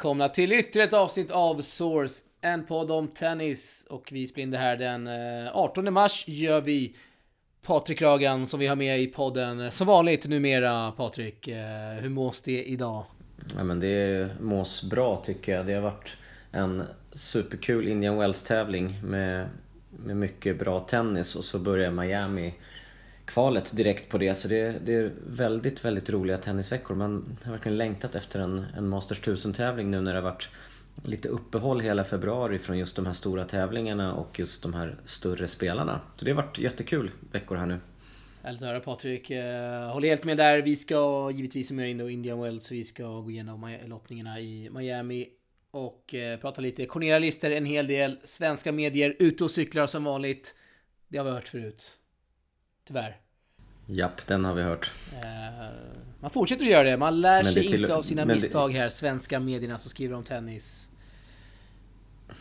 Välkomna till ytterligare ett avsnitt av Source, en podd om tennis. Och vi spelar in det här den eh, 18 mars gör vi. Patrik Ragan som vi har med i podden. Som vanligt numera Patrik, eh, hur mås det idag? Ja men det mås bra tycker jag. Det har varit en superkul Indian Wells tävling med, med mycket bra tennis och så börjar Miami kvalet direkt på det. Så det, det är väldigt, väldigt roliga tennisveckor. Man har verkligen längtat efter en, en Masters 1000 tävling nu när det har varit lite uppehåll hela februari från just de här stora tävlingarna och just de här större spelarna. Så det har varit jättekul veckor här nu. Härligt att höra Patrik. Eh, håller helt med där. Vi ska givetvis summera in då Indian Wells. Vi ska gå igenom lottningarna i Miami och eh, prata lite Cornelia Lister, en hel del svenska medier ute och cyklar som vanligt. Det har vi hört förut. Tyvärr. Japp, den har vi hört. Eh, man fortsätter att göra det. Man lär sig till- inte av sina men det- misstag här. Svenska medierna som skriver om tennis.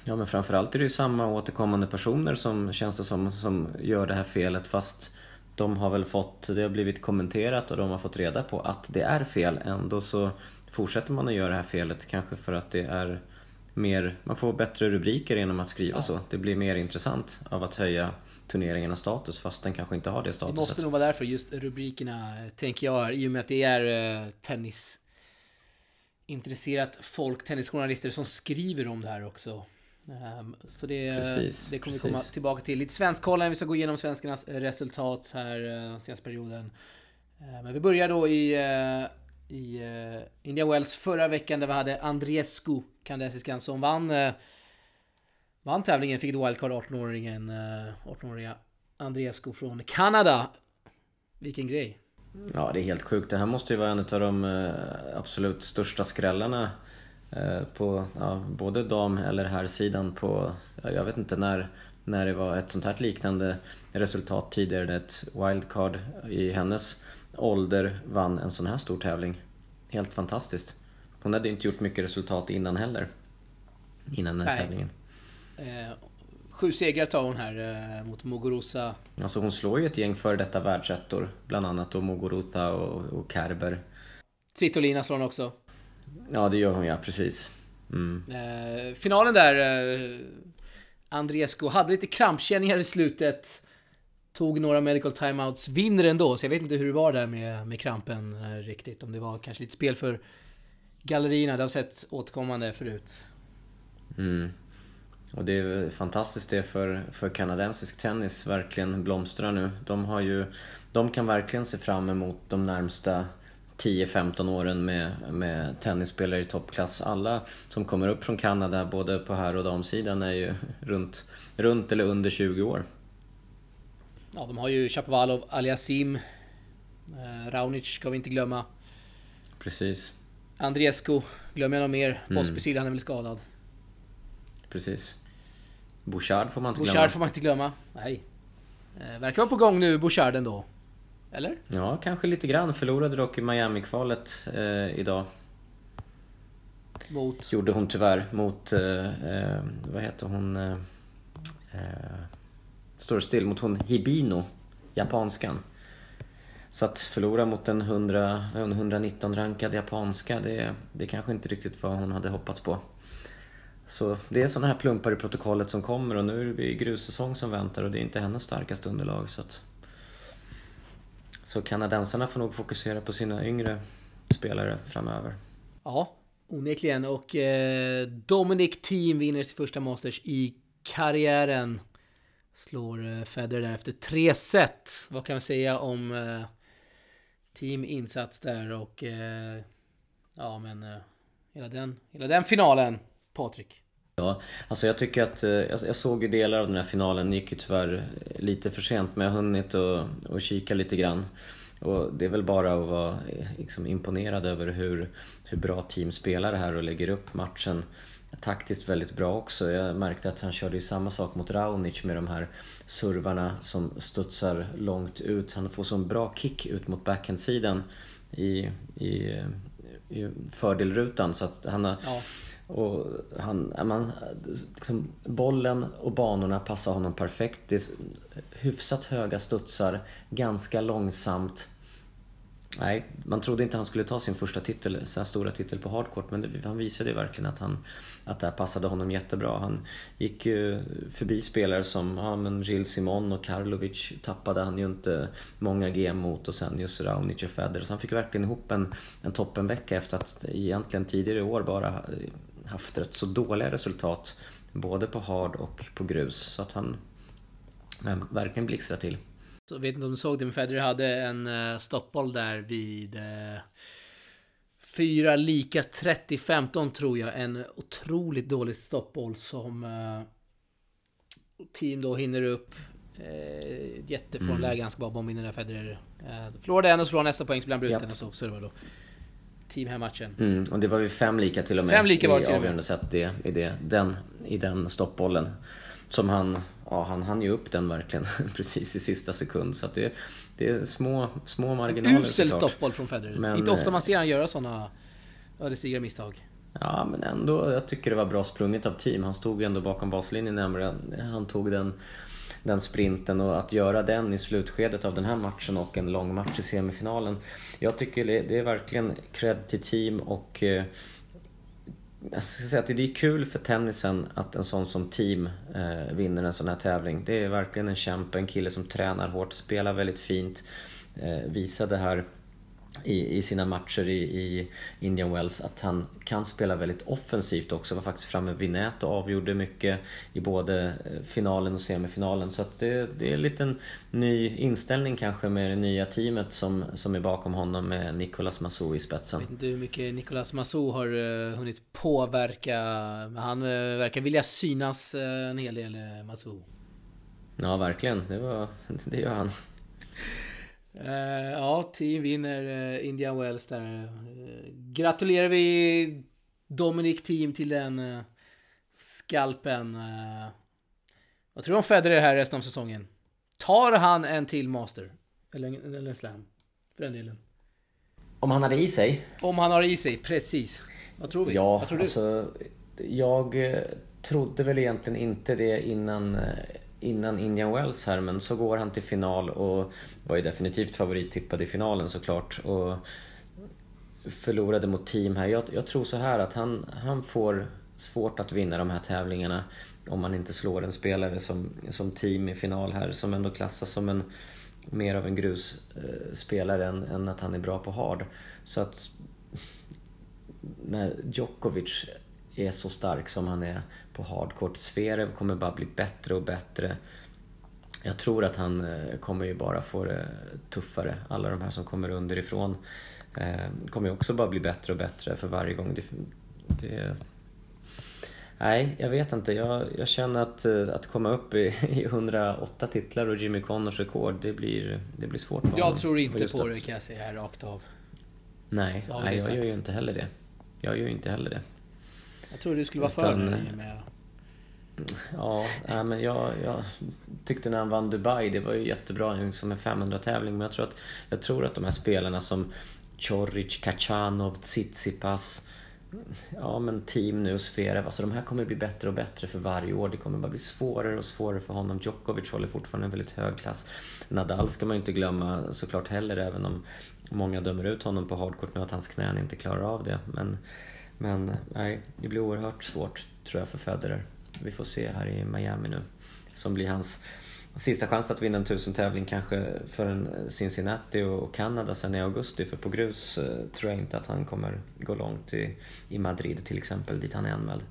Ja men framförallt är det ju samma återkommande personer som känns det som, som gör det här felet fast de har väl fått, det har blivit kommenterat och de har fått reda på att det är fel. Ändå så fortsätter man att göra det här felet kanske för att det är mer, man får bättre rubriker genom att skriva Ja. så. Det blir mer intressant av att höja turneringarnas status fast den kanske inte har det Det statuset. måste nog vara därför just rubrikerna, eh, tänker jag, i och med att det är eh, tennis intresserat folk, tennisjournalister som skriver om det här också. Ehm, Så det, Precis, det kommer vi precis. komma tillbaka till. Lite svenskkollen, vi ska gå igenom svenskarnas resultat här eh, senaste perioden. Eh, Men vi börjar då i, eh, i eh, India Wells förra veckan där vi hade Andriescu, kanadensiskan, som vann eh, Vann tävlingen, fick ett wildcard 18-åringen, eh, 18-åriga Andriescu från Kanada. Vilken grej. Ja, det är helt sjukt. Det här måste ju vara en av de eh, absolut största skrällarna eh, på ja, både dam eller herrsidan på, ja, jag vet inte när, när det var ett sånt här liknande resultat tidigare. Ett wildcard i hennes ålder vann en sån här stor tävling. Helt fantastiskt. Hon hade inte gjort mycket resultat innan heller. Innan den här Nej. tävlingen. Eh, sju segrar tar hon här eh, mot Muguruza. Alltså hon slår ju ett gäng före detta världsettor. Bland annat då Muguruza och, och Kerber. Svitolina slår hon också. Ja, det gör hon ja, precis. Mm. Eh, finalen där, eh, Andriescu hade lite krampkänningar i slutet. Tog några medical timeouts, vinner ändå. Så jag vet inte hur det var där med, med krampen eh, riktigt. Om det var kanske lite spel för gallerierna. Det har sett återkommande förut. Mm. Och det är fantastiskt det för, för kanadensisk tennis verkligen blomstrar nu. De har ju, de kan verkligen se fram emot de närmsta 10-15 åren med, med tennisspelare i toppklass. Alla som kommer upp från Kanada, både på herr och damsidan, är ju runt, runt eller under 20 år. Ja, de har ju Chapovalov, Aliasim, eh, Raonic ska vi inte glömma. Precis, Andriescu, glömmer jag någon mer? Mm. Pospisil, han är väl skadad. precis. Bouchard får man inte glömma. Bouchard får man inte glömma. Nej. Eh, verkar vara på gång nu, Bouchard ändå. Eller? Ja, kanske lite grann. Förlorade dock i Miami-kvalet eh, idag. Mot... Gjorde hon tyvärr mot, eh, eh, vad heter hon? Eh, eh, står still, mot hon Hibino, japanskan. Så att förlora mot en 100, vad är hon, 119 rankad japanska, det, det kanske inte riktigt vad hon hade hoppats på. Så det är sådana här plumpar i protokollet som kommer och nu är det grussäsong som väntar och det är inte hennes starkaste underlag. Så, att, så kanadensarna får nog fokusera på sina yngre spelare framöver. Ja, onekligen. Och eh, Dominic Team vinner sitt första Masters i karriären. Slår eh, Federer där efter tre set. Vad kan vi säga om eh, Team insats där och... Eh, ja, men... Eh, hela, den, hela den finalen, Patrik. Ja, alltså jag tycker att, eh, jag, såg ju delar av den här finalen, gick ju tyvärr lite för sent men jag har hunnit och, och kika lite grann. Och det är väl bara att vara eh, liksom, imponerad över hur, hur bra team spelar det här och lägger upp matchen taktiskt väldigt bra också. Jag märkte att han körde ju samma sak mot Raonic med de här servarna som studsar långt ut. Han får sån bra kick ut mot backhandsidan i, i, i fördelrutan så att han har Ja och han, man, liksom, bollen och banorna passar honom perfekt. Det är hyfsat höga studsar, ganska långsamt. nej, man trodde inte han skulle ta sin första titel, sin stora titel på hardcourt men det, han visade verkligen att, han, att det här passade honom jättebra. Han gick ju förbi spelare som ja, men Gilles Simon och Karlovic tappade han ju inte många game mot och sen just Raonic och Federer. Så han fick verkligen ihop en, en toppenvecka efter att egentligen tidigare i år bara haft rätt så dåliga resultat både på hard och på grus. Så att han verkligen blixtrade till. Så vet inte om du såg det, men Federer hade en uh, stoppboll där vid uh, fyra lika 30-15 tror jag. En otroligt dålig stoppboll som uh, team då hinner upp. Uh, jättefrånläge, mm. han ska bara bomba in den där Federer. Uh, förlorade en och så förlorade nästa poäng så blev han bruten yep. och så också. Det var då team här matchen. Mm, och det var ju fem lika till och med. Fem lika var det till och med. sätt det, i, det, den, i den stoppbollen. Som han, ja han hann ju upp den verkligen precis i sista sekund. Så att det, det är små, små marginaler usel stoppboll från Federer. Men, Inte ofta man ser han göra sådana ödesdigra misstag. Ja, men ändå. Jag tycker det var bra sprunget av team. Han stod ju ändå bakom baslinjen. Han tog den, den sprinten och att göra den i slutskedet av den här matchen och en lång match i semifinalen. Jag tycker det är verkligen cred till team och eh, jag ska säga att det är kul för tennisen att en sån som team eh, vinner en sån här tävling. Det är verkligen en kämpe, en kille som tränar hårt, spelar väldigt fint. Eh, det här i, i sina matcher i, i Indian Wells att han kan spela väldigt offensivt också. Var faktiskt framme vid nät och avgjorde mycket i både eh, finalen och semifinalen. Så att det, det är en liten ny inställning kanske med det nya teamet som, som är bakom honom med Nicolas Massou i spetsen. Jag vet inte hur mycket Nicolas Massou har uh, hunnit påverka. Han uh, verkar vilja synas uh, en hel del, Massou. Ja, verkligen. Det, var, det gör han. Uh, ja, team vinner uh, Indian Wells där. Uh, gratulerar vi Dominic Team till den skalpen. vad tror du om Federer här resten av säsongen? Tar han en till Master? Eller, eller en Slam? För den delen. Om han har i sig? Om han har i sig, precis. Vad tror vi? Ja, vad tror alltså... Jag trodde väl egentligen inte det innan innan Indian Wells här men så går han till final och var ju definitivt favorittippad i finalen såklart. Och förlorade mot team här. Jag, jag, tror så här att han, han får svårt att vinna de här tävlingarna om man inte slår en spelare som, som team i final här som ändå klassas som en mer av en grusspelare eh, än, än att han är bra på hard. Så att när Djokovic är så stark som han är på hardcourt. Zverev kommer bara bli bättre och bättre. Jag tror att han eh, kommer ju bara få det tuffare. Alla de här som kommer underifrån eh, kommer ju också bara bli bättre och bättre för varje gång. Det, det, nej, jag vet inte. Jag, jag känner att, eh, att komma upp i, i 108 titlar och Jimmy Connors rekord, det blir, det blir svårt för Jag honom. tror inte på det kan jag säga här rakt av. Nej, nej jag gör ju inte heller det. Jag gör ju inte heller det. Jag tror du skulle vara för det med... Ja, nej, men jag, jag tyckte när han vann Dubai, det var ju jättebra som en 500-tävling. Men jag tror, att, jag tror att de här spelarna som Choric, Kachanov, Tsitsipas Ja men team nu och Zverev, alltså de här kommer bli bättre och bättre för varje år. Det kommer bara bli svårare och svårare för honom. Djokovic håller fortfarande en väldigt hög klass. Nadal ska man ju inte glömma såklart heller, även om många dömer ut honom på hardcourt nu att hans knän inte klarar av det. Men men nej, det blir oerhört svårt tror jag för Federer. Vi får se här i Miami nu. Som blir hans sista chans att vinna en tusen-tävling kanske för en eh, Cincinnati och Kanada sen i augusti. För på grus eh, tror jag inte att han kommer gå långt i, i Madrid till exempel, dit han är anmäld.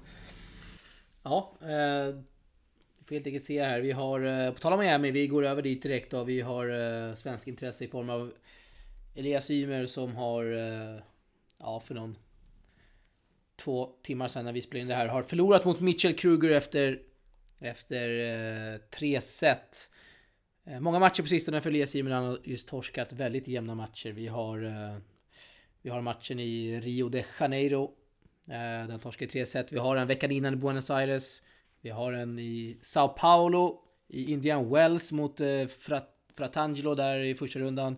Ja, eh, får helt enkelt se här. Vi har, eh, på tal om Miami, vi går över dit direkt då. Vi har eh, svensk intresse i form av Elias Ymer som har, eh, ja för någon två timmar sedan när vi spelade in det här, har förlorat mot Mitchell Kruger efter, efter eh, tre set. Eh, många matcher på sistone för Elias Jimen, han har just torskat väldigt jämna matcher. Vi har, eh, vi har matchen i Rio de Janeiro. Eh, den torskade i tre set. Vi har en veckan innan i Buenos Aires. Vi har en i Sao Paulo, i Indian Wells mot eh, Frat Fratangelo där i första rundan.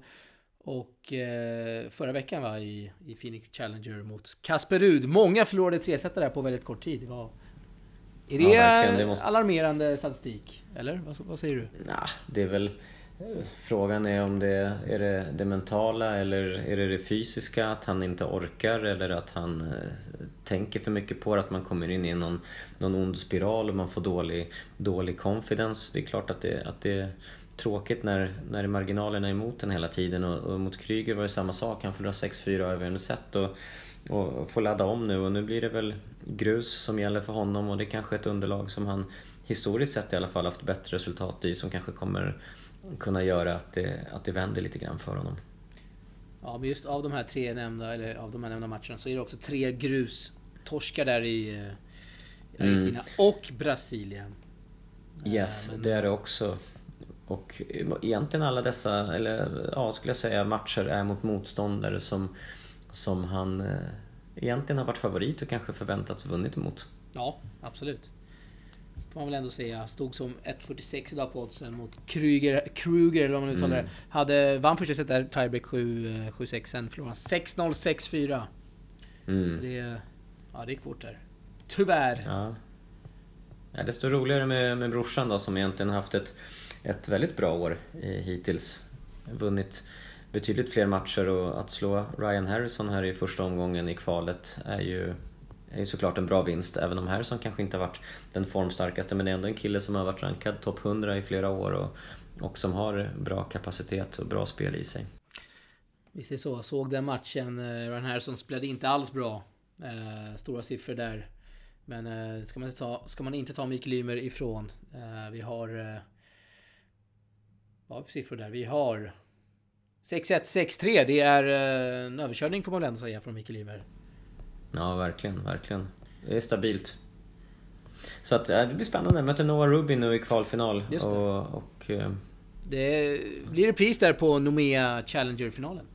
Och eh, förra veckan var i, i Phoenix Challenger mot Kasper Rud. Många förlorade tresetare på väldigt kort tid. Det var, är det, ja, det måste... alarmerande statistik? Eller vad, vad, säger du? Nah, det är väl... Frågan är om det är det, det mentala eller är det det fysiska, att han inte orkar eller att han eh, tänker för mycket på det, att man kommer in i någon, någon ond spiral och man får dålig, dålig confidence. Det är klart att det, att det tråkigt när, när marginalerna är emot en hela tiden och, och mot Kryger var det samma sak, han förlorade 6-4 över en set och, och får ladda om nu och nu blir det väl grus som gäller för honom och det är kanske ett underlag som han historiskt sett i alla fall haft bättre resultat i som kanske kommer kunna göra att det, att det vänder lite grann för honom. Ja, men just av de här tre nämnda, eller av de här nämnda matcherna så är det också tre grus-torskar där i eh, Argentina mm. och Brasilien. Yes, men... det är det också. Och egentligen alla dessa, eller ja, skulle jag säga, matcher är mot motståndare som, som han eh, egentligen har varit favorit och kanske förväntats vunnit emot. Ja, absolut. Får man väl ändå säga. Stod som 1.46 idag på oddsen mot Kruger, Kruger eller vad man uttalar mm. det. Hade, vann första set där, tiebreak 7-6, eh, sen förlorade han 6-0, 6-4. Mm. Så det, ja, det gick fort där. Tyvärr. Ja. Ja, desto roligare med, med brorsan då som egentligen haft ett, ett väldigt bra år eh, hittills. Vunnit betydligt fler matcher och att slå Ryan Harrison här i första omgången i kvalet är ju är ju såklart en bra vinst, även om Harrison kanske inte har varit den formstarkaste. Men det är ändå en kille som har varit rankad topp 100 i flera år och, och som har bra kapacitet och bra spel i sig. Visst är det så. Såg den matchen. Eh, Ryan Harrison spelade inte alls bra. Eh, stora siffror där. Men eh, ska, man inte ta, ska man inte ta Mikael Ymer ifrån. Eh, vi har... Eh, Eh, vad har vi för siffror där? Vi har... 6-1, 6-3. Det är eh, en överkörning får man väl ändå säga från Mikael Ymer. Ja, verkligen, verkligen. Det är stabilt. Så att, det blir spännande. Möter Noah Rubin nu i kvalfinal. Just det. Och, och, eh, det blir repris där på Nomea Challenger-finalen.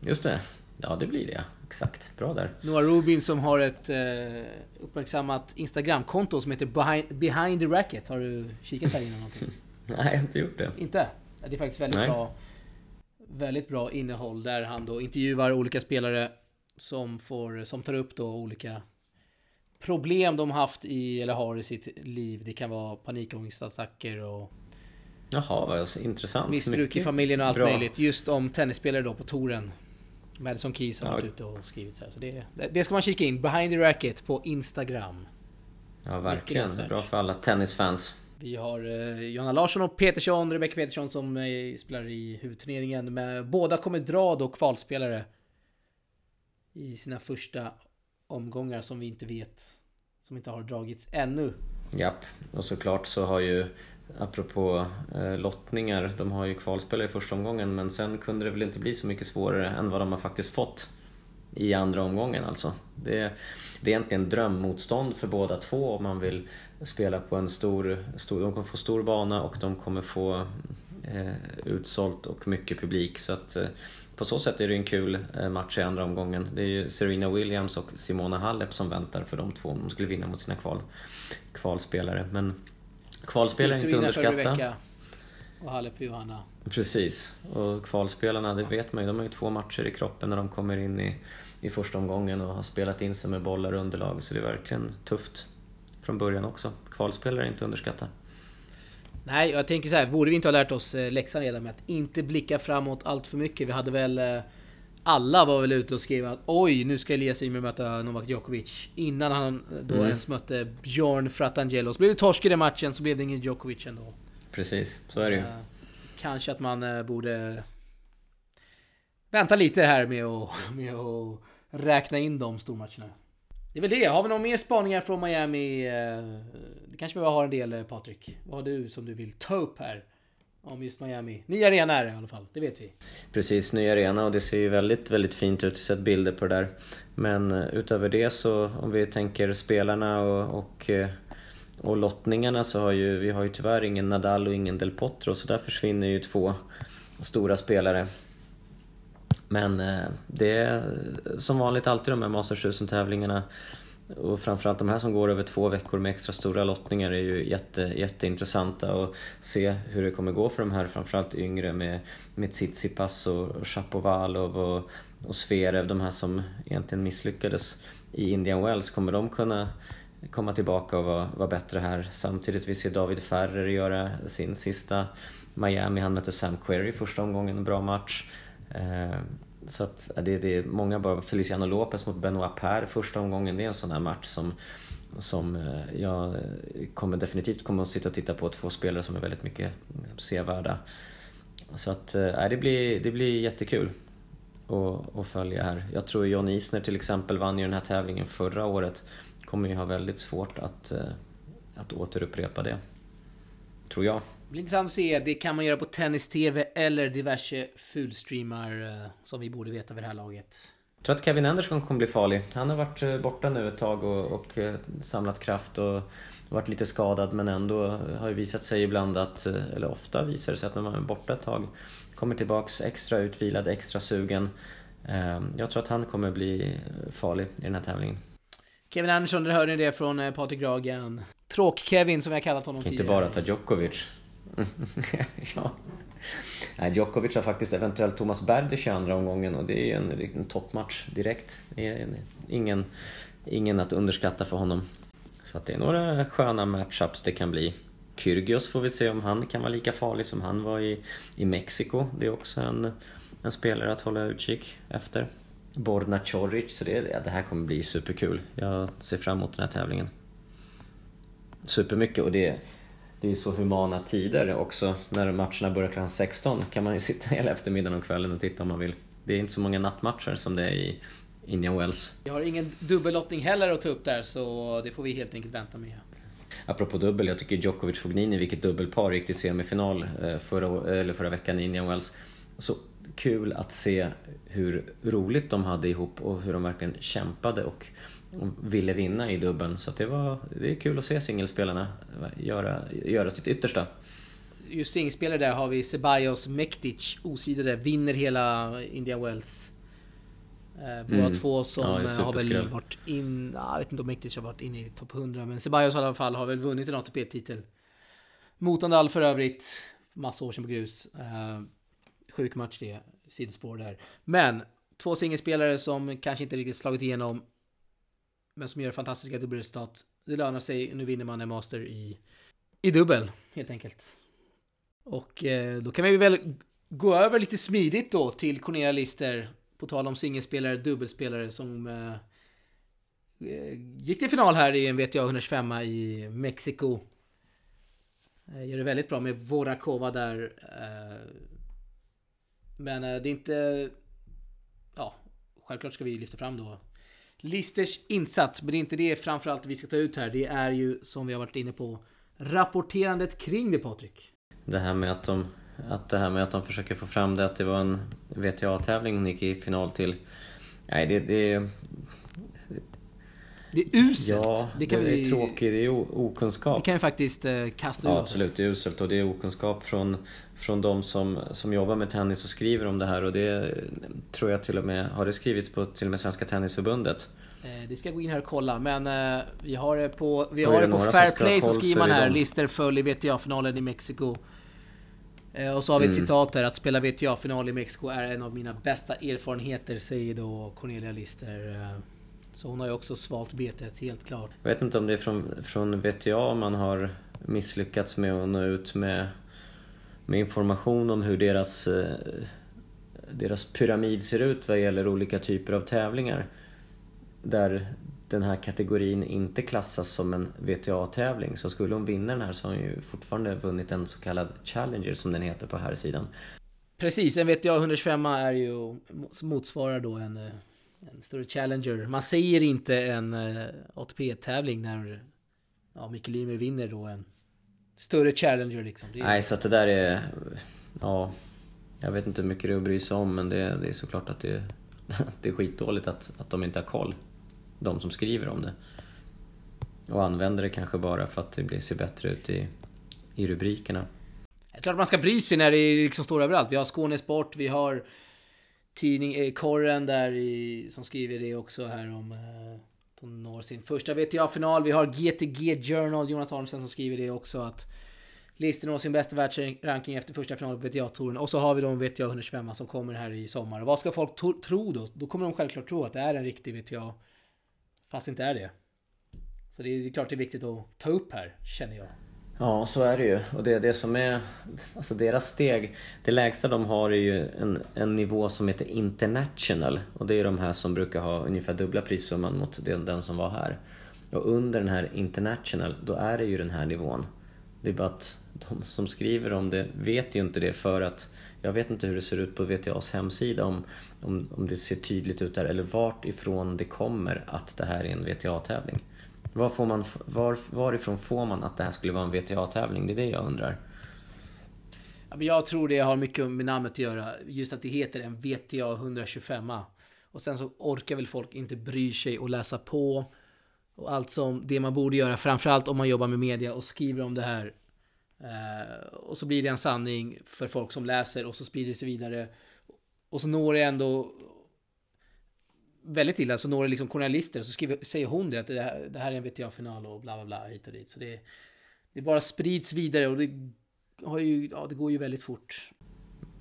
Just det. Ja, det blir det. Exakt. Bra där. Noah Rubin som har ett eh, uppmärksammat Instagramkonto som heter Behind, Behind the Racket. Har du kikat där innan någonting? Nej, jag har inte gjort det. Inte? Det är faktiskt väldigt Nej. bra Väldigt bra innehåll där han då intervjuar olika spelare som, får, som tar upp då olika problem de haft i, eller har i sitt liv. Det kan vara panikångestattacker och Jaha, vad intressant. Missbruk Mycket i familjen och allt bra. möjligt. Just om tennisspelare då på touren. Madison Keys har ja. varit ute och skrivit så här. Så det, det ska man kika in. Behind the Racket på Instagram. Ja, verkligen. Bra för alla tennisfans. Vi har eh, Jonna Larsson och Petersson, Rebecca Petersson som eh, spelar i huvudturneringen. Men båda kommer dra då kvalspelare i sina första omgångar som vi inte vet, som inte har dragits ännu. Japp, och såklart så har ju Apropå eh, lottningar, de har ju kvalspelare i första omgången men sen kunde det väl inte bli så mycket svårare än vad de har faktiskt fått i andra omgången alltså. Det, det är egentligen drömmotstånd för båda två om man vill spela på en stor, stor de kommer få stor bana och de kommer få eh, utsålt och mycket publik så att eh, på så sätt är det en kul eh, match i andra omgången. Det är ju Serena Williams och Simona Halep som väntar för de två om de skulle vinna mot sina kval, kvalspelare. Men kvalspelare är inte underskatta. och Halep för Johanna. Precis. Och kvalspelarna, det vet man ju, de har ju två matcher i kroppen när de kommer in i, i första omgången och har spelat in sig med bollar och underlag. Så det är verkligen tufft från början också. Kvalspelare är inte underskatta. Nej, jag tänker så här, borde vi inte ha lärt oss eh, läxan redan med att inte blicka framåt allt för mycket? Vi hade väl... Eh, alla var väl ute och skrev att oj, nu ska Elias Ymer möta Novak Djokovic. Innan han eh, då mm. ens mötte Björn Fratangelo. Så blev det torsk i den matchen, så blev det ingen Djokovic ändå. Precis, så är det ju. Kanske att man borde... Vänta lite här med att, med att räkna in de stormatcherna. Det är väl det. Har vi några mer spaningar från Miami? Eh, det kanske vi har en del eh, Patrik. Vad har du som du vill ta upp här? Om just Miami. Ny arena är det i alla fall, det vet vi. Precis, ny arena och det ser ju väldigt, väldigt fint ut. Jag har sett bilder på det där. Men eh, utöver det så, om vi tänker spelarna och, och, och lottningarna så har ju vi har ju tyvärr ingen Nadal och ingen Del Potro så där försvinner ju två stora spelare. Men eh, det är som vanligt alltid de här Masters 1000-tävlingarna och framförallt de här som går över två veckor med extra stora lottningar är ju jätte, jätteintressanta och se hur det kommer gå för de här framförallt yngre med, med Tsitsipas och Shapovalov och, och Zverev, de här som egentligen misslyckades i Indian Wells. Kommer de kunna komma tillbaka och vara, vara bättre här? Samtidigt vi ser David Ferrer göra sin sista Miami, han mötte Sam Querrey första omgången, en bra match. Ehm, så att det, det är många bara Feliciano Lopez mot Benoit Per första omgången, det är en sån här match som som eh, jag kommer definitivt kommer att sitta och titta på två spelare som är väldigt mycket liksom, sevärda. Så att, äh, det, blir, det blir jättekul att, att följa här. Jag tror John Isner till exempel vann ju den här tävlingen förra året. Kommer ju ha väldigt svårt att, eh, att återupprepa det. Tror jag. Blir intressant att se. Det kan man göra på Tennis-TV eller diverse fulstreamar som vi borde veta vid det här laget. Jag tror att Kevin Anderson kommer bli farlig. Han har varit eh, borta nu ett tag och, och eh, samlat kraft och varit lite skadad men ändå har ju visat sig ibland att, eh, eller ofta visar det sig att när man är borta ett tag kommer tillbaks extra utvilad, extra sugen. Jag tror att han kommer bli farlig i den här tävlingen. Kevin Andersson, där hörde ni det från Patrik Ragan. Tråk-Kevin som vi har kallat honom tidigare. Inte bara ta Djokovic. Mm. ja. Nej, Djokovic har faktiskt eventuellt Thomas Berdy i andra omgången och det är en, en toppmatch direkt. Ingen, ingen att underskatta för honom. Så att det är några sköna matchups det kan bli. Kyrgios får vi se om han kan vara lika farlig som han var i, i Mexiko. Det är också en, en spelare att hålla utkik efter. Borna Coric, så det, ja, det här kommer bli superkul. Jag ser fram emot den här tävlingen. Supermycket och det det är så humana tider också. När matcherna börjar klockan 16 kan man ju sitta hela eftermiddagen och kvällen och titta om man vill. Det är inte så många nattmatcher som det är i Indian Wells. Jag har ingen dubbellottning heller att ta upp där, så det får vi helt enkelt vänta med. Apropå dubbel, jag tycker Djokovic Fognini, vilket dubbelpar gick till semifinal eh, förra, eller förra veckan i Indian Wells. Så kul att se hur roligt de hade ihop och hur de verkligen kämpade och och ville vinna i dubben. Så det, var, det är kul att se singelspelarna göra, göra sitt yttersta. Just singelspelare där har vi Ceballos Mektic, osidade, vinner hela India Wells. Eh, båda mm. två som ja, eh, har väl varit in... Jag vet inte om Mektic har varit inne i topp 100, men Ceballos i alla fall har väl vunnit en ATP-titel. Mot Nadal för övrigt, massa år sedan på grus. Eh, sjuk match det, sidospår där. Men två singelspelare som kanske inte riktigt slagit igenom men som gör fantastiska dubbelresultat. Det lönar sig, nu vinner man en master i, i dubbel, helt enkelt. Och eh, då kan vi väl gå över lite smidigt då till Cornelia Lister, på tal om singelspelare, dubbelspelare som eh, eh gick till final här i en WTA 125 i Mexiko. Eh, gör det väldigt bra med Vorakova där. Eh, men eh, det är inte... Ja, självklart ska vi lyfta fram då Listers insats, men det är inte det framförallt vi ska ta ut här. Det är ju, som vi har varit inne på, rapporterandet kring det Patrik. Det här med att de, att det här med att de försöker få fram det att det var en VTA-tävling hon gick i final till. Nej, det... det det är uselt. Ja, det, kan det vi, är tråkigt. Det är okunskap. Det kan vi faktiskt eh, kasta ur Ja, absolut. Det är uselt och det är okunskap från, från de som, som jobbar med tennis och skriver om det här. Och det tror jag till och med har det skrivits på till och med Svenska Tennisförbundet. Eh, det ska jag gå in här och kolla, men eh, vi har det på, vi har det på Fairplay så skriver man här, Lister föll i WTA-finalen i Mexiko. Eh, och så har vi ett mm. citat här, att spela WTA-final i Mexiko är en av mina bästa erfarenheter, säger då Cornelia Lister. Så hon har ju också svalt betet, helt klart. Jag vet inte om det är från, från VTA man har misslyckats med att nå ut med, med information om hur deras, deras pyramid ser ut vad gäller olika typer av tävlingar där den här kategorin inte klassas som en VTA-tävling. Så skulle hon vinna den här så har hon ju fortfarande vunnit en så kallad Challenger som den heter på här sidan. Precis, en VTA 125 är ju motsvarar då en, eh, en större Challenger. Man säger inte en eh, ATP-tävling när ja, Mikael Ymer vinner då en större Challenger liksom. Är... Nej, så att det där är... Ja, jag vet inte hur mycket det är att bry sig om men det, det är såklart att det, det är skitdåligt att, att de inte har koll de som skriver om det. Och använder det kanske bara för att det blir, ser bättre ut i, i rubrikerna. Det är klart man ska bry sig när det liksom står överallt. Vi har Skånesport, vi har tidning eh, Korren där i, som skriver det också här om eh, de når sin första WTA-final. Vi har GTG Journal, Jonas Arnsen som skriver det också att Lister når sin bästa världsranking efter första finalen på WTA-touren. Och så har vi då en 125 som kommer här i sommar. Och vad ska folk tro då? Då kommer de självklart tro att det är en riktig WTA. Fast det inte är det. Så det är klart det är viktigt att ta upp här, känner jag. Ja, så är det ju. Och det är det som är... Alltså deras steg, det lägsta de har är ju en, en nivå som heter international. Och det är de här som brukar ha ungefär dubbla prissumman mot den, den som var här. Och under den här international, då är det ju den här nivån. Det är bara att de som skriver om det vet ju inte det för att jag vet inte hur det ser ut på VTAs hemsida om, om, om det ser tydligt ut där eller vart ifrån det kommer att det här är en VTA-tävling. Var får man, var, varifrån får man att det här skulle vara en VTA-tävling? Det är det jag undrar. Jag tror det har mycket med namnet att göra. Just att det heter en VTA 125. Och sen så orkar väl folk inte bry sig och läsa på. Och allt som det man borde göra, framförallt om man jobbar med media och skriver om det här. Eh, och så blir det en sanning för folk som läser och så sprider det sig vidare. Och så når det ändå väldigt illa så når det liksom journalister och så skriver, säger hon det att det här, det här är en VTA-final och bla bla bla hit och dit. Så det, det bara sprids vidare och det, har ju, ja, det går ju väldigt fort.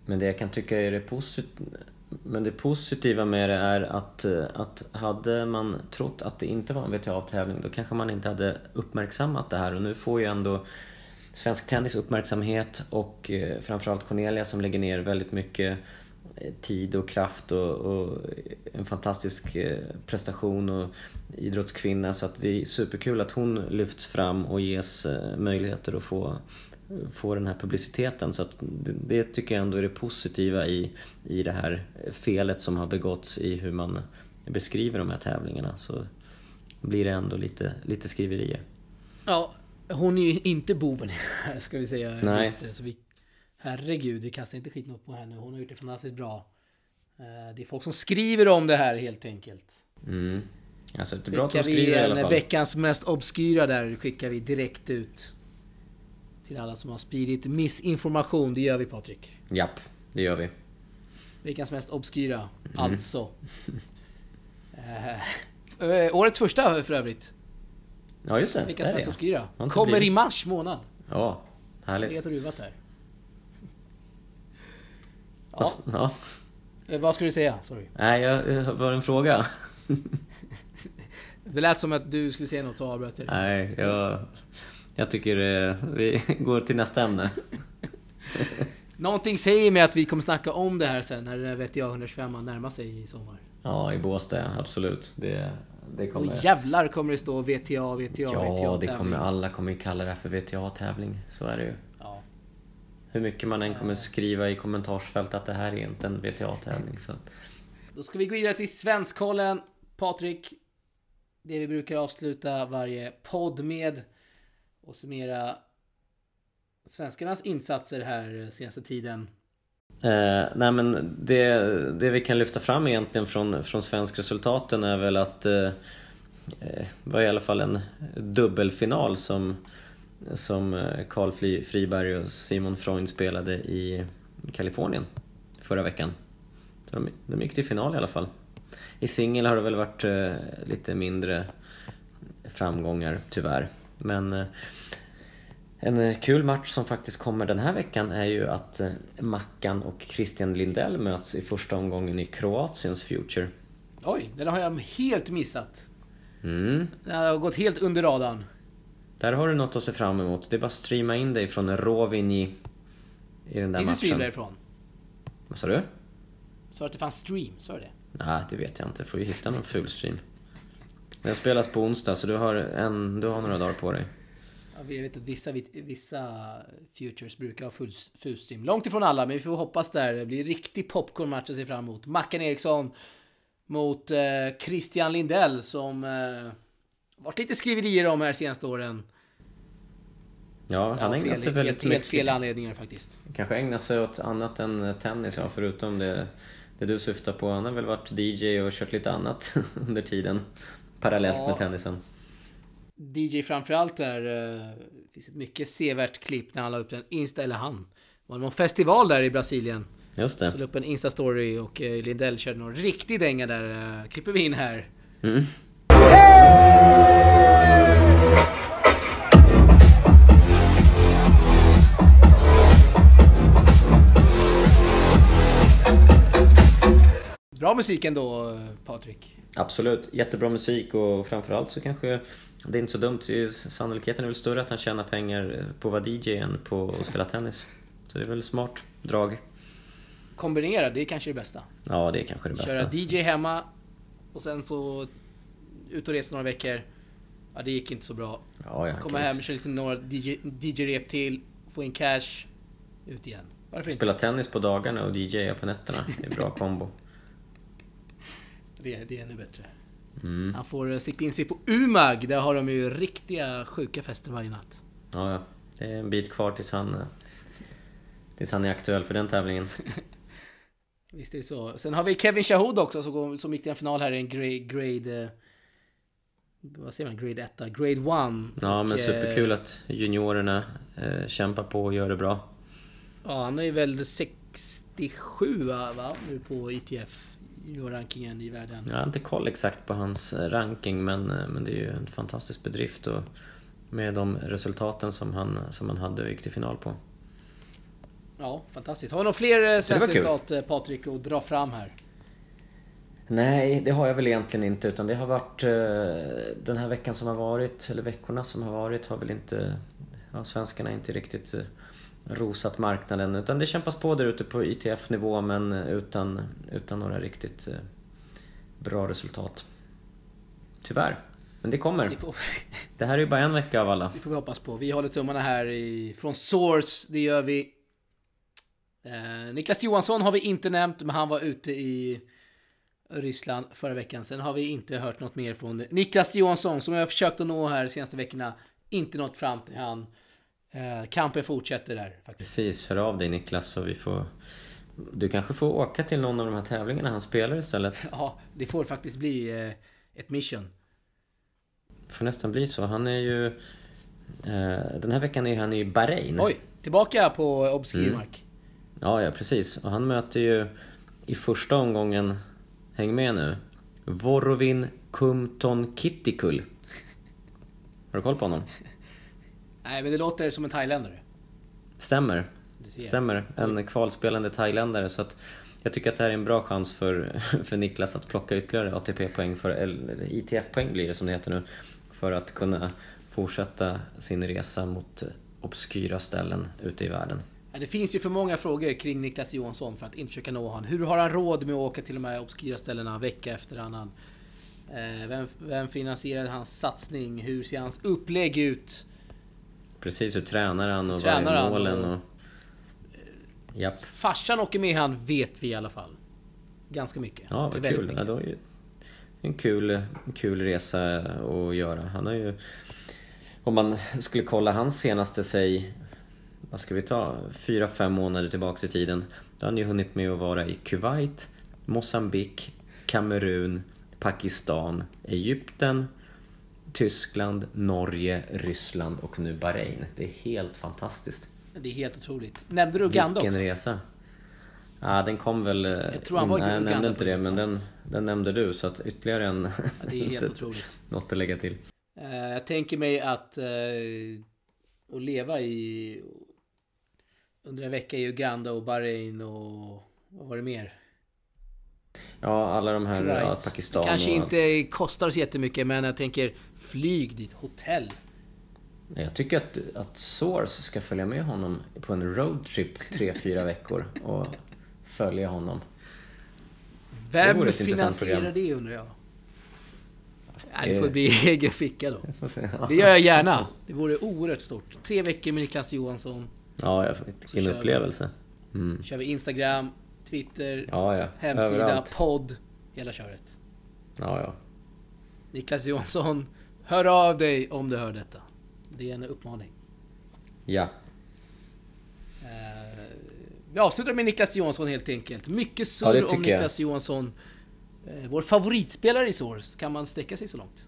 Men det jag kan tycka är det positiva men det positiva med det är att, att hade man trott att det inte var en VTA-tävling då kanske man inte hade uppmärksammat det här och nu får ju ändå Svensk Tennis uppmärksamhet och eh, framförallt Cornelia som lägger ner väldigt mycket tid och kraft och, och, en fantastisk eh, prestation och idrottskvinna så att det är superkul att hon lyfts fram och ges eh, möjligheter att få, få den här publiciteten så att det, det tycker jag ändå är det positiva i, i det här felet som har begåtts i hur man beskriver de här tävlingarna så blir det ändå lite, lite skriverier. Ja, hon är ju inte boven här ska vi säga. Nej. Så vi Herregud, vi kastar inte skit på henne. Hon har gjort det fantastiskt bra. Eh, det är folk som skriver om det här helt enkelt. Mm. Alltså, det är bra att de skriver vi i alla fall. veckans mest obskyra där skickar vi direkt ut. Till alla som har spridit missinformation. Det gör vi Patrik. Japp, det gör vi. Veckans mest obskyra, mm. alltså. eh, årets första för övrigt. Ja just det. Veckans mest obskyra. Kommer i mars månad. Ja, härligt. Helt ruvat här. Ja. ja. Eh, vad ska du säga? Sorry. Nej, jag, var en fråga. det lät som att du skulle säga något så avbröt jag Nej, jag, jag tycker eh, vi går till nästa ämne. Någonting säger mig att vi kommer snacka om det här sen när det vet jag 125 närmar sig i sommar. Ja, i Båstad, absolut. Det, det kommer... Och jävlar kommer det stå VTA, VTA, ja, VTA Ja, det kommer alla kommer kalla det för VTA-tävling. Så är det ju. Hur mycket man än kommer skriva i kommentarsfält att det här är inte en VTA-tävling. Så. Då ska vi gå vidare till Svenskkollen. Patrik, det vi brukar avsluta varje podd med och summera svenskarnas insatser här senaste tiden. Eh, nej men det, det vi kan lyfta fram egentligen från, från svenskresultaten är väl att eh, eh var i alla fall en dubbelfinal som som eh, Carl Friberg och Simon Freund spelade i Kalifornien förra veckan. De, de gick till final i alla fall. I singel har det väl varit uh, lite mindre framgångar tyvärr. Men uh, en kul match som faktiskt kommer den här veckan är ju att uh, Mackan och Christian Lindell möts i första omgången i Kroatiens Future. Oj, den har jag helt missat. Mm. Den har gått helt under radarn. Där har du något att se fram emot. Det är bara att streama in dig från Rovini i den där Finns matchen. det stream därifrån? Vad sa du? Sa du att det fanns stream? Sa du det? Nej, det vet jag inte. Får ju hitta någon ful stream. Den spelas på onsdag, så du har, en, du har några dagar på dig. Ja, vi vet att vissa, vissa Futures brukar ha full, full stream. Långt ifrån alla, men vi får hoppas där. Det blir riktig popcornmatch att se fram emot. Mackan Eriksson mot eh, Christian Lindell som eh, varit lite skriverier om här senaste åren. Ja, han ja, ägnar sig väldigt helt, mycket. Helt fel anledningar faktiskt. Kanske ägnar sig åt annat än tennis, ja, förutom det, det du syftar på. Han har väl varit DJ och kört lite annat under tiden. Parallellt ja, med tennisen. DJ framförallt där. Det eh, finns ett mycket sevärt klipp när han la upp en Insta, eller han. Det var någon festival där i Brasilien. Just det. Så la upp en Insta-story och eh, Lindell körde någon riktig dänga där. Eh, klipper vi in här. Mm. Bra musik ändå, Patrik. Absolut, jättebra musik och framförallt så kanske det är inte så dumt. Sannolikheten är väl större att han tjänar pengar på att vara DJ än på att spela tennis. Så det är väl smart drag. Kombinera, det är kanske det bästa. Ja, det är kanske det bästa. Köra DJ hemma och sen så ut och resa några veckor. Ja, det gick inte så bra. Ja, ja, Komma hem, köra lite några DJ-rep till, få in cash, ut igen. Varför Spela inte? tennis på dagarna och DJa på nätterna. Det är en bra kombo. Det, det är ännu bättre. Mm. Han får sikta in sig på Umag. Där har de ju riktiga sjuka fester varje natt. Ja, ja. Det är en bit kvar tills han, tills han är aktuell för den tävlingen. Visst är det så. Sen har vi Kevin Shahood också som, som gick till en final här i en grade... grade vad säger man? Grade 1? Grade 1. Ja, men superkul att juniorerna eh, kämpar på och gör det bra. Ja, han är väl 67 va? Nu på ITF rankingen i världen. Jag har inte koll exakt på hans eh, ranking men, eh, men det är ju en fantastisk bedrift och med de resultaten som han, som han hade och gick till final på. Ja, fantastiskt. Har vi några fler eh, svenska resultat Patrik att dra fram här? Nej, det har jag väl egentligen inte utan det har varit den här veckan som har varit, eller veckorna som har varit har väl inte, ja, svenskarna inte riktigt rosat marknaden utan det kämpas på där ute på ITF-nivå men utan, utan några riktigt eh, bra resultat. Tyvärr. Men det kommer. Får... det här är ju bara en vecka av alla. Det får vi hoppas på. Vi håller tummarna här i, från Source, det gör vi. Eh, Niklas Johansson har vi inte nämnt, men han var ute i Ryssland förra veckan. Sen har vi inte hört något mer från Niklas Johansson som jag har försökt att nå här de senaste veckorna. Inte nått fram till han. Eh, kampen fortsätter där faktiskt. Precis, hör av dig Niklas så vi får... Du kanske får åka till någon av de här tävlingarna han spelar istället? Ja, det får faktiskt bli eh, ett mission. Det får nästan bli så. Han är ju... Eh, den här veckan är han i Bahrain. Oj! Tillbaka på obskyr mm. mark. Ja, ja precis. Och han möter ju i första omgången, häng med nu, Vorovin Kumton Kittikul. Har du koll på honom? Nej, men det låter som en thailändare. Stämmer. Stämmer. En kvalspelande thailändare. Så att jag tycker att det här är en bra chans för, för Niklas att plocka ytterligare ATP-poäng, för, eller ITF-poäng blir det som det heter nu, för att kunna fortsätta sin resa mot obskyra ställen ute i världen. Det finns ju för många frågor kring Niklas Johansson för att inte försöka nå honom. Hur har han råd med att åka till de här obskyra ställena vecka efter annan? Eh, vem, vem finansierade hans satsning? Hur ser hans upplägg ut? Precis, hur tränar han och tränar vad är målen? Och... och... Japp. Farsan åker med han vet vi i alla fall. Ganska mycket. Ja, vad kul. Ja, då är en kul, kul resa att göra. Han har ju... Om man skulle kolla hans senaste, säg... Vad ska vi ta? Fyra, fem månader tillbaks i tiden. Då har ju hunnit med att vara i Kuwait, Mosambik, Kamerun, Pakistan, Egypten, Tyskland, Norge, Ryssland och nu Bahrain. Det är helt fantastiskt. Det är helt otroligt. Nämnde du Uganda Vilken också? Vilken resa. Ja, den kom väl... Jag tror han var i Nej, jag nämnde inte det, men den, den nämnde du. Så att ytterligare en... Ja, det är helt otroligt. Något att lägga till. Uh, jag tänker mig att... Uh, att leva i... Under en vecka i Uganda och Bahrain och... Vad var det mer? Ja, alla de här... Ja, Pakistan Kanske och... inte kostar så jättemycket, men jag tänker flyg dit, hotell. Jag tycker att, att Source ska följa med honom på en roadtrip 3-4 veckor och följa honom. Vem det finansierar det undrar jag? Ja, det får bli egen ficka då. Det gör jag gärna. Det vore oerhört stort. Tre veckor med Niklas Johansson. Ja, vilken upplevelse. Mm. kör vi Instagram, Twitter, ja, ja. hemsida, Överallt. podd. Hela köret. Ja, ja. Niklas Johansson, hör av dig om du hör detta. Det är en uppmaning. Ja. Uh, vi avslutar med Niklas Johansson helt enkelt. Mycket surr ja, om Niklas jag. Johansson. Uh, vår favoritspelare i Source. Kan man sträcka sig så långt?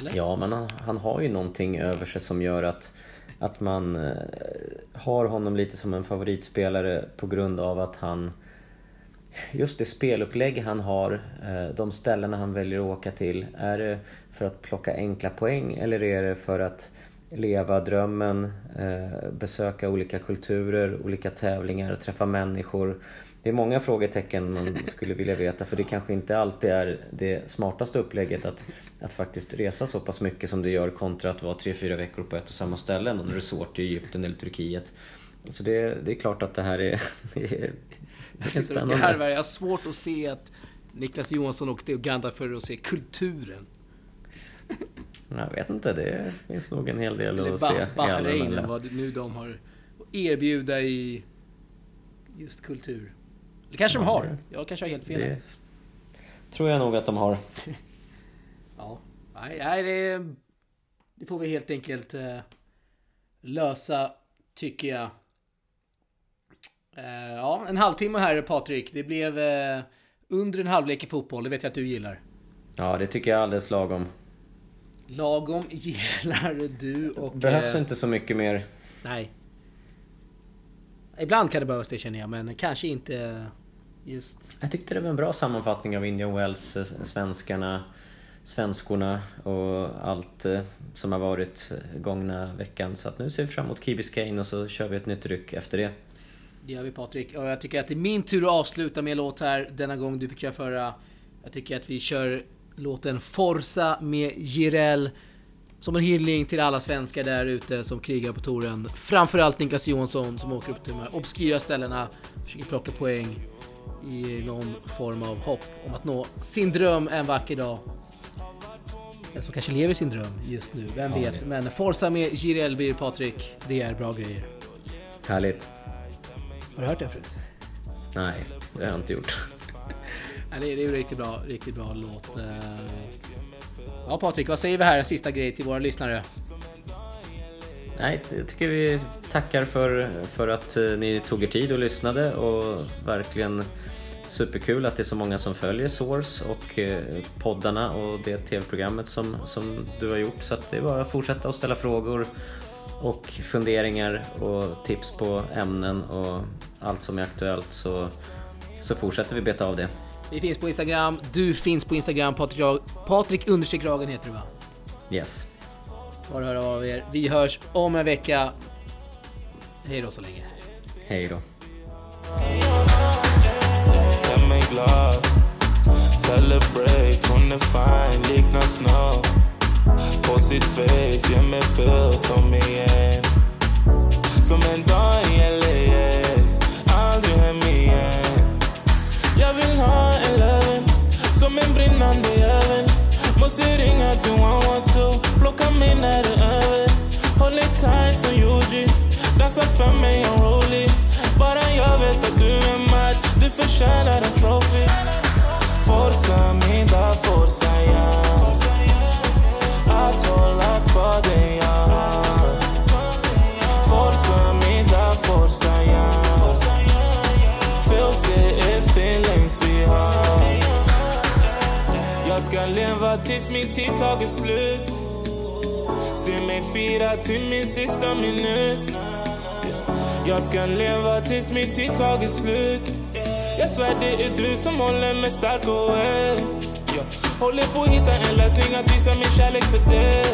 Eller? Ja, men han, han, har ju någonting över sig som gör att, att man eh, har honom lite som en favoritspelare på grund av att han Just det spelupplägg han har, eh, de ställena han väljer att åka till. Är det för att plocka enkla poäng eller är det för att leva drömmen, eh, besöka olika kulturer, olika tävlingar, träffa människor det är många frågetecken man skulle vilja veta för det kanske inte alltid är det smartaste upplägget att, att faktiskt resa så pass mycket som du gör kontra att vara 3-4 veckor på ett och samma ställe, någon resort i Egypten eller Turkiet. Så det, det är klart att det här är, det är, är spännande. Jag har svårt att se att Niklas Johansson åkte till Uganda för att se kulturen. Jag vet inte, det finns nog en hel del eller att se. Bahrain, eller vad nu de har att erbjuda i just kultur. Det kanske de har. Jag kanske har helt fel. Det tror jag nog att de har. ja, nej, det, det får vi helt enkelt eh, lösa, tycker jag. Eh, ja, en halvtimme här Patrik. Det blev eh, under en halvlek i fotboll. Det vet jag att du gillar. Ja, det tycker jag är alldeles lagom. Lagom gillar du och... Behövs inte så mycket mer. Nej. Ibland kan det behövas det känner jag, men kanske inte just... Jag tyckte det var en bra sammanfattning av Indian Wells, eh, svenskarna, svenskorna och allt eh, som har varit gångna veckan. Så att nu ser vi fram emot Key Biscayne och så kör vi ett nytt ryck efter det. Det gör vi Patrik. Och jag tycker att det är min tur att avsluta med en låt här. Denna gång du fick köra förra. Jag tycker att vi kör låten Forza med Jireel. Som en hyllning till alla svenskar där ute som krigar på touren. Framförallt Niklas Johansson som åker upp till de här obskyra ställena. Försöker plocka poäng i någon form av hopp om att nå sin dröm en vacker dag. Som kanske lever sin dröm just nu, vem ja, vet. Men Forza med Jireel blir Patrik. Det är bra grejer. Härligt. Har du hört det förut? Nej, det har jag inte gjort. Nej, det är en riktigt bra, riktigt bra låt. Eh. Ja Patrik, vad säger vi här? Sista grej till våra lyssnare. Nej, jag tycker vi tackar för, för att eh, ni tog er tid och lyssnade och verkligen superkul att det är så många som följer Source och eh, poddarna och det tv-programmet som, som du har gjort. Så att det är bara att fortsätta att ställa frågor och funderingar och tips på ämnen och allt som är aktuellt så, så fortsätter vi beta av det. Vi finns på Instagram, du finns på Instagram, Patrik, Patrik understreck Ragen heter du va? Yes. Bara höra av er. Vi hörs om en vecka. Hej då så länge. Hej då. Celebrate hon är fine liknar snow. På sitt face gör mig full som igen Som en dag i LAS Aldrig hem igen Jag vill ha en löven Som en brinnande jävel Måste ringa till 112 Plocka mig när det är över Håll dig tight som Yuji Dansa för mig en rolig Bara jag vet att du är mad du förtjänar en trophy. Forza mi da forza ja. Att hålla kvar dig ja. Forza mi da forza ja. Feels det är feelings vi har. Jag ska leva tills min tid tagit slut. Se mig fira till min sista minut. Jag ska leva tills min tid tagit slut. Jag svär det är du som håller mig stark och är. Jag håller på att hitta en lösning att visa min kärlek för dig.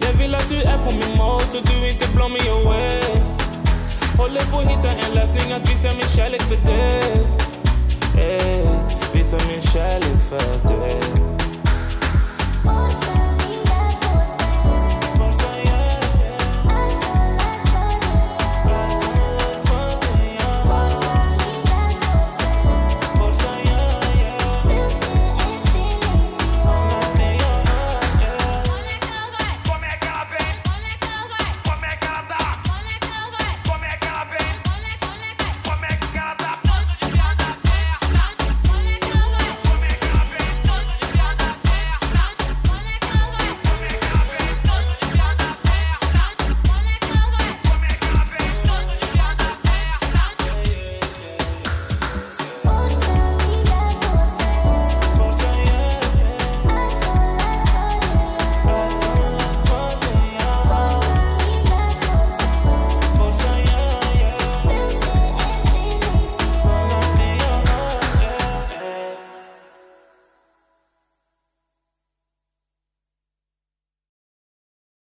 Jag vill att du är på min mode så du inte blow me away. Håller på att hitta en lösning att visa min kärlek för dig. Hey, visa min kärlek för dig.